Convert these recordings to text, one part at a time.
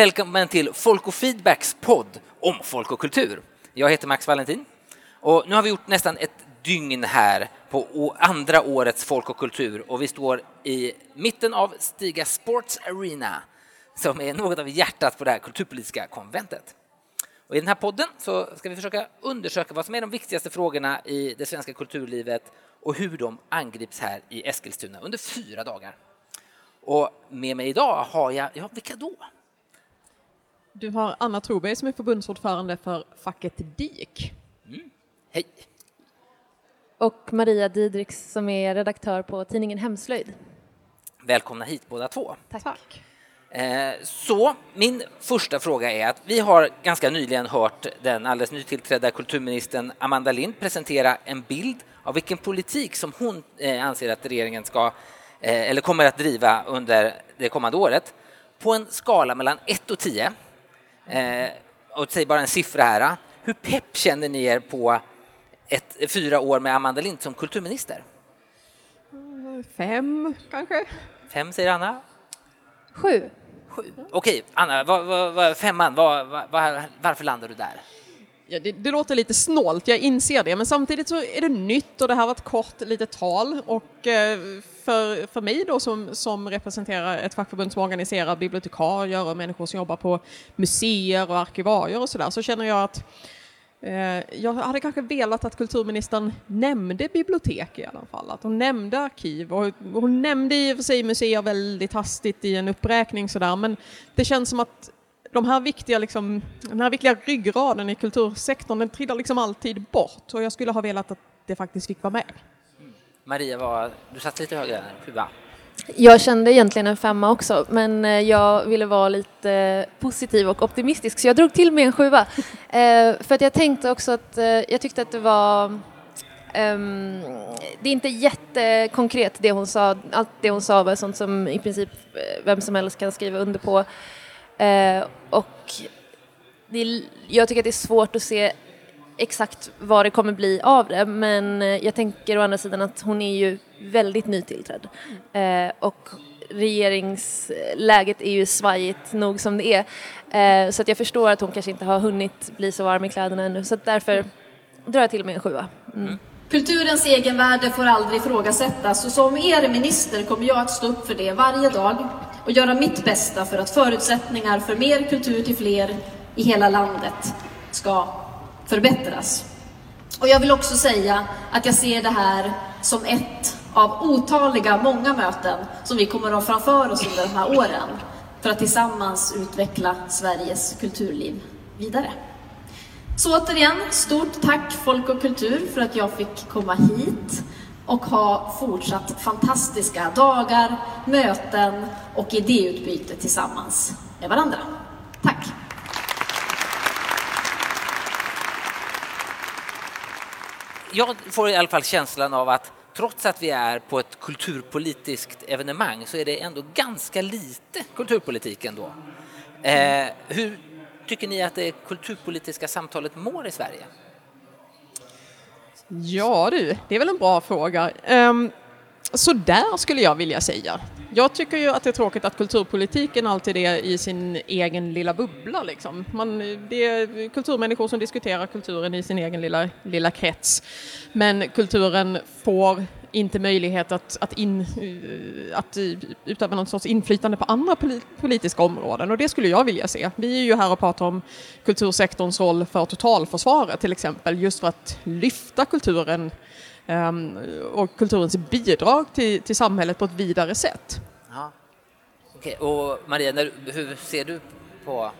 Välkommen till Folk och Feedbacks podd om folk och kultur. Jag heter Max Valentin och nu har vi gjort nästan ett dygn här på andra årets Folk och kultur och vi står i mitten av Stiga Sports Arena som är något av hjärtat på det här kulturpolitiska konventet. Och I den här podden så ska vi försöka undersöka vad som är de viktigaste frågorna i det svenska kulturlivet och hur de angrips här i Eskilstuna under fyra dagar. Och med mig idag har jag, ja vilka då? Du har Anna Troberg som är förbundsordförande för facket DIK. Mm. Hej! Och Maria Didriks som är redaktör på tidningen Hemslöjd. Välkomna hit båda två. Tack. Tack. Eh, så min första fråga är att vi har ganska nyligen hört den alldeles nytillträdda kulturministern Amanda Lind presentera en bild av vilken politik som hon eh, anser att regeringen ska eh, eller kommer att driva under det kommande året på en skala mellan 1 och 10. Och säg bara en siffra här. Hur pepp känner ni er på ett, fyra år med Amanda Lind som kulturminister? Fem, kanske. Fem, säger Anna. Sju. Sju. Okej, Anna, vad, vad, vad, femman, vad, vad, varför landar du där? Ja, det, det, låter lite snålt, jag inser det, men samtidigt så är det nytt och det här var ett kort litet tal. Och eh, för, för mig då som, som representerar ett fackförbund som organiserar bibliotekarier och människor som jobbar på museer och arkivarier och sådär så känner jag att Eh, jag hade kanske velat att kulturministern nämnde bibliotek i alla fall, att hon nämnde arkiv. Och hon nämnde i och för sig museer väldigt hastigt i en uppräkning sådär, men det känns som att de här viktiga, liksom, den här viktiga ryggraden i kultursektorn, den trillar liksom alltid bort och jag skulle ha velat att det faktiskt fick vara med. Maria, var, du satt lite högre, sjua. Jag kände egentligen en femma också, men eh, jag ville vara lite positiv och optimistisk så jag drog till med en sjua. Eh, för att jag tänkte också att eh, jag tyckte att det var um, det är inte jättekonkret det hon sa. Allt det hon sa var sånt som i princip vem som helst kan skriva under på. Uh, och det, jag tycker att det är svårt att se exakt vad det kommer bli av det men jag tänker å andra sidan att hon är ju väldigt nytillträdd. Eh, och regeringsläget är ju svajigt nog som det är. Eh, så att jag förstår att hon kanske inte har hunnit bli så varm i kläderna ännu. Så att därför drar jag till med en sjua. Mm. Kulturens egenvärde får aldrig ifrågasättas och som er minister kommer jag att stå upp för det varje dag och göra mitt bästa för att förutsättningar för mer kultur till fler i hela landet ska förbättras. Och jag vill också säga att jag ser det här som ett av otaliga, många möten som vi kommer att ha framför oss under de här åren för att tillsammans utveckla Sveriges kulturliv vidare. Så återigen, stort tack Folk och Kultur för att jag fick komma hit och ha fortsatt fantastiska dagar, möten och idéutbyte tillsammans med varandra. Tack! Jag får i alla fall känslan av att trots att vi är på ett kulturpolitiskt evenemang så är det ändå ganska lite kulturpolitik ändå. Eh, hur tycker ni att det kulturpolitiska samtalet mår i Sverige? Ja du, det är väl en bra fråga. Um, så där skulle jag vilja säga. Jag tycker ju att det är tråkigt att kulturpolitiken alltid är i sin egen lilla bubbla. Liksom. Man, det är kulturmänniskor som diskuterar kulturen i sin egen lilla, lilla krets. Men kulturen får inte möjlighet att, att, in, att utöva någon sorts inflytande på andra politiska områden och det skulle jag vilja se. Vi är ju här och pratar om kultursektorns roll för totalförsvaret till exempel, just för att lyfta kulturen um, och kulturens bidrag till, till samhället på ett vidare sätt. Ja. Okay. Och Maria, när, hur ser du på,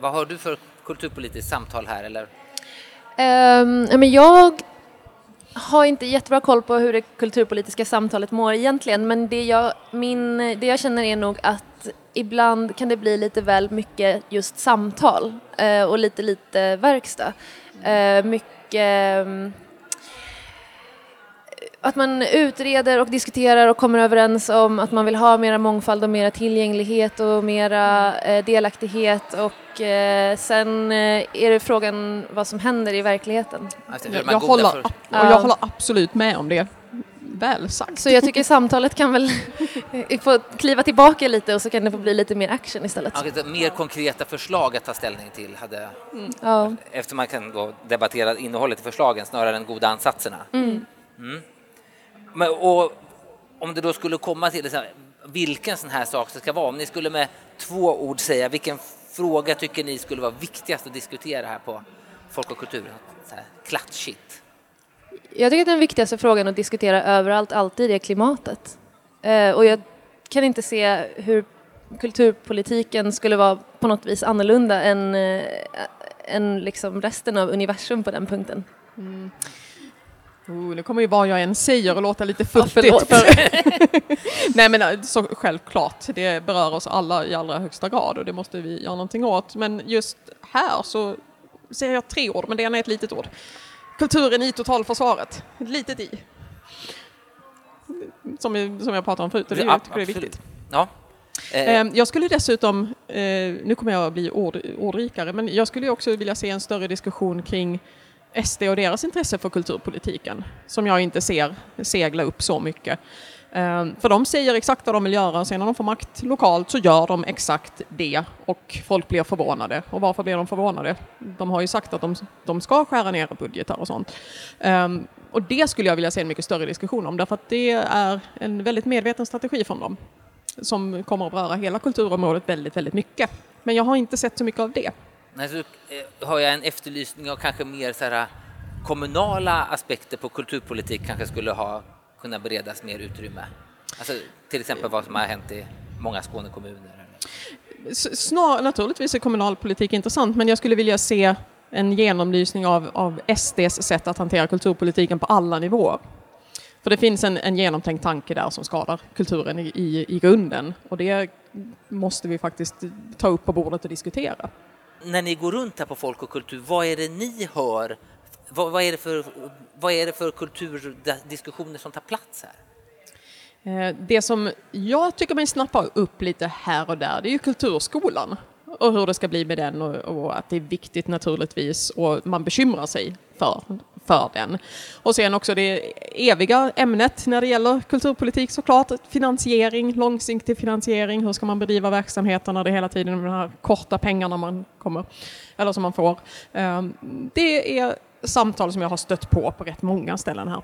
vad har du för kulturpolitiskt samtal här eller? Um, men jag har inte jättebra koll på hur det kulturpolitiska samtalet mår egentligen men det jag, min, det jag känner är nog att ibland kan det bli lite väl mycket just samtal eh, och lite lite verkstad. Eh, mycket mm, att man utreder och diskuterar och kommer överens om att man vill ha mera mångfald och mera tillgänglighet och mera eh, delaktighet och eh, sen eh, är det frågan vad som händer i verkligheten. Jag, jag, håller, och jag håller absolut med om det. Väl sagt. Så jag tycker samtalet kan väl få kliva tillbaka lite och så kan det få bli lite mer action istället. Ja, mer konkreta förslag att ta ställning till hade, Ja. eftersom man kan då debattera innehållet i förslagen snarare än goda ansatserna. Mm. Men, och om det då skulle komma till här, vilken sån här sak det ska vara, om ni skulle med två ord säga vilken fråga tycker ni skulle vara viktigast att diskutera här på Folk och kultur? Så här, klatschigt. Jag tycker att den viktigaste frågan att diskutera överallt alltid är klimatet. Eh, och jag kan inte se hur kulturpolitiken skulle vara på något vis annorlunda än, eh, än liksom resten av universum på den punkten. Oh, nu kommer ju vad jag än säger och låta lite Ja, futtigt. för... Nej men eh, så självklart, det berör oss alla i allra högsta grad och det måste vi göra någonting åt. Men just här så säger jag tre ord, men det ena är ett litet ord. Kulturen i totalförsvaret, ett litet i. Som, jag- som jag pratade om förut, och det, Ja, jag tycker det är viktigt. Ja. Eh, Eh, Jag skulle dessutom, eh, nu kommer jag att bli ord, ordrikare, men jag skulle också vilja se en större diskussion kring SD och deras intresse för kulturpolitiken, som jag inte ser segla upp så mycket. Ehm, för de säger exakt vad de vill göra och sen när de får makt lokalt så gör de exakt det och folk blir förvånade. Och varför blir de förvånade? De har ju sagt att de, de ska skära ner budgetar och sånt. Ehm, och det skulle jag vilja se en mycket större diskussion om därför att det är en väldigt medveten strategi från dem som kommer att beröra hela kulturområdet väldigt, väldigt mycket. Men jag har inte sett så mycket av det. Nej, så, eh, har jag en efterlysning av kanske mer så här, eh, kommunala aspekter på kulturpolitik kanske skulle ha kunnat beredas mer utrymme. Alltså, till exempel vad som har hänt i många Skånekommuner. Snar, naturligtvis är kommunalpolitik intressant, men jag skulle vilja se en genomlysning av, av SDs sätt att hantera kulturpolitiken på alla nivåer. För det finns en, en genomtänkt tanke där som skadar kulturen i, i, i grunden och det måste vi faktiskt ta upp på bordet och diskutera. När ni går runt här på Folk och kultur, vad är det ni hör? Vad, vad, är, det för, vad är det för kulturdiskussioner som tar plats här? Eh, det som jag tycker mig snappa upp lite här och där, det är ju kulturskolan och hur det ska bli med den och, och att det är viktigt naturligtvis och man bekymrar sig för, för den. Och sen också det eviga ämnet när det gäller kulturpolitik såklart, finansiering, långsiktig finansiering, hur ska man bedriva verksamheter när det hela tiden är de här korta pengarna man kommer, eller som man får. Eh, Det är samtal som jag har stött på på rätt många ställen här.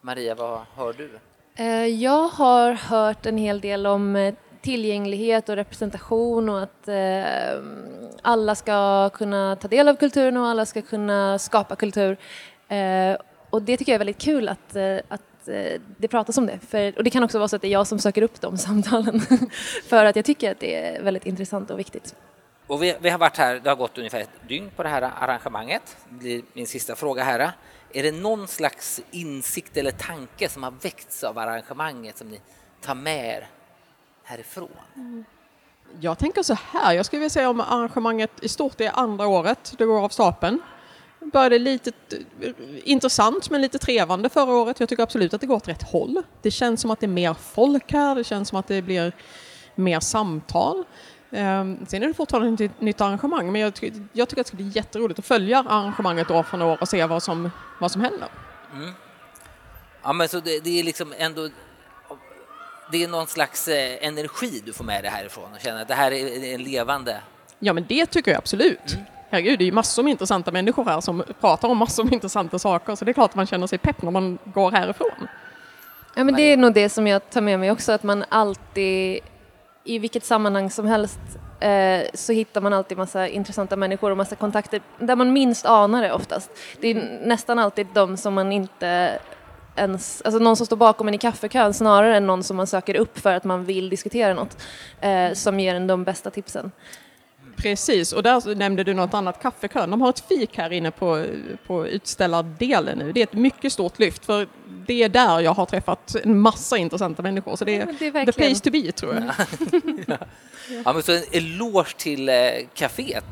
Maria, vad hör du? Eh, Jag har hört en hel del om eh, tillgänglighet och representation och att eh, alla ska kunna ta del av kulturen och alla ska kunna skapa kultur. Eh, och det tycker jag är väldigt kul att, eh, att eh, det pratas om det. För, och det kan också vara så att det är jag som söker upp de samtalen. För att jag tycker att det är väldigt intressant och viktigt. Och vi, vi har varit här, det har gått ungefär ett dygn på det här arrangemanget. Det blir min sista fråga här. Är det någon slags insikt eller tanke som har väckts av arrangemanget som ni tar med er härifrån? Jag tänker så här, jag skulle vilja säga om arrangemanget i stort är andra året, det går av stapeln. Började lite intressant men lite trevande förra året. Jag tycker absolut att det går åt rätt håll. Det känns som att det är mer folk här, det känns som att det blir mer samtal. Um, sen är det fortfarande ett nytt arrangemang men jag, ty jag tycker att det ska bli jätteroligt att följa arrangemanget år från år och se vad som, vad som händer. Ja, men så det, det är liksom ändå det är någon slags eh, energi du får med dig härifrån och känner att det här är en levande Ja men det tycker jag absolut. Herregud, det är ju massor med intressanta människor här som pratar om massor med intressanta saker så det är klart att man känner sig pepp när man går härifrån. Ja, men det är nog det som jag tar med mig också, att man alltid, i vilket sammanhang som helst, eh, så hittar man alltid massa intressanta människor och massa kontakter där man minst anar det oftast. Det är nästan alltid de som man inte ens, alltså någon som står bakom en i kaffekön snarare än någon som man söker upp för att man vill diskutera något, eh, som ger en de bästa tipsen. Precis, och där nämnde du något annat, kaffekön. De har ett fik här inne på, på utställardelen nu. Det är ett mycket stort lyft för det är där jag har träffat en massa intressanta människor. Så det är, men det är the place to be tror jag. Ja, men så en eloge till eh, kaféet.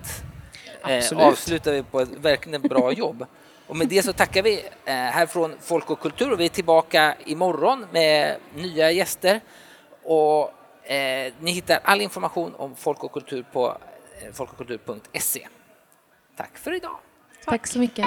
Eh, Absolut. avslutar vi på ett verkligen bra jobb. Och med det så tackar vi eh, härifrån Folk och kultur och vi är tillbaka imorgon med nya gäster. Och eh, ni hittar all information om Folk och kultur på eh, folkochkultur.se. Tack för idag. Tack så mycket.